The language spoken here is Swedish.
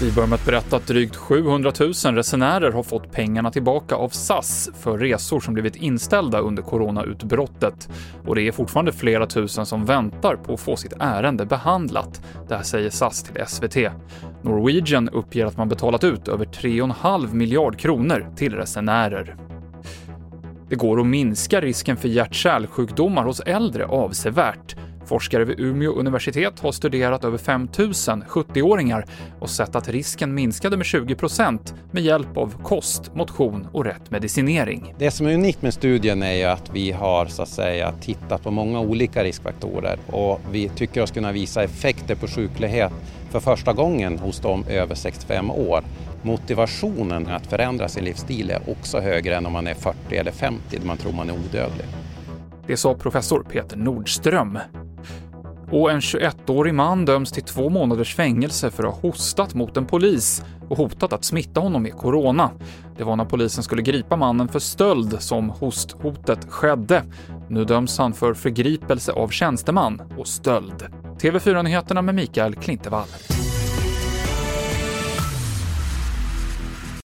Vi börjar med att berätta att drygt 700 000 resenärer har fått pengarna tillbaka av SAS för resor som blivit inställda under coronautbrottet. Och det är fortfarande flera tusen som väntar på att få sitt ärende behandlat. Det här säger SAS till SVT. Norwegian uppger att man betalat ut över 3,5 miljard kronor till resenärer. Det går att minska risken för hjärt-kärlsjukdomar hos äldre avsevärt. Forskare vid Umeå universitet har studerat över 5 000 70-åringar och sett att risken minskade med 20% med hjälp av kost, motion och rätt medicinering. Det som är unikt med studien är ju att vi har så att säga tittat på många olika riskfaktorer och vi tycker oss kunna visa effekter på sjuklighet för första gången hos de över 65 år. Motivationen att förändra sin livsstil är också högre än om man är 40 eller 50 då man tror man är odödlig. Det sa professor Peter Nordström. Och en 21-årig man döms till två månaders fängelse för att ha hostat mot en polis och hotat att smitta honom med corona. Det var när polisen skulle gripa mannen för stöld som hosthotet skedde. Nu döms han för förgripelse av tjänsteman och stöld. TV4-nyheterna med Mikael Klintevall.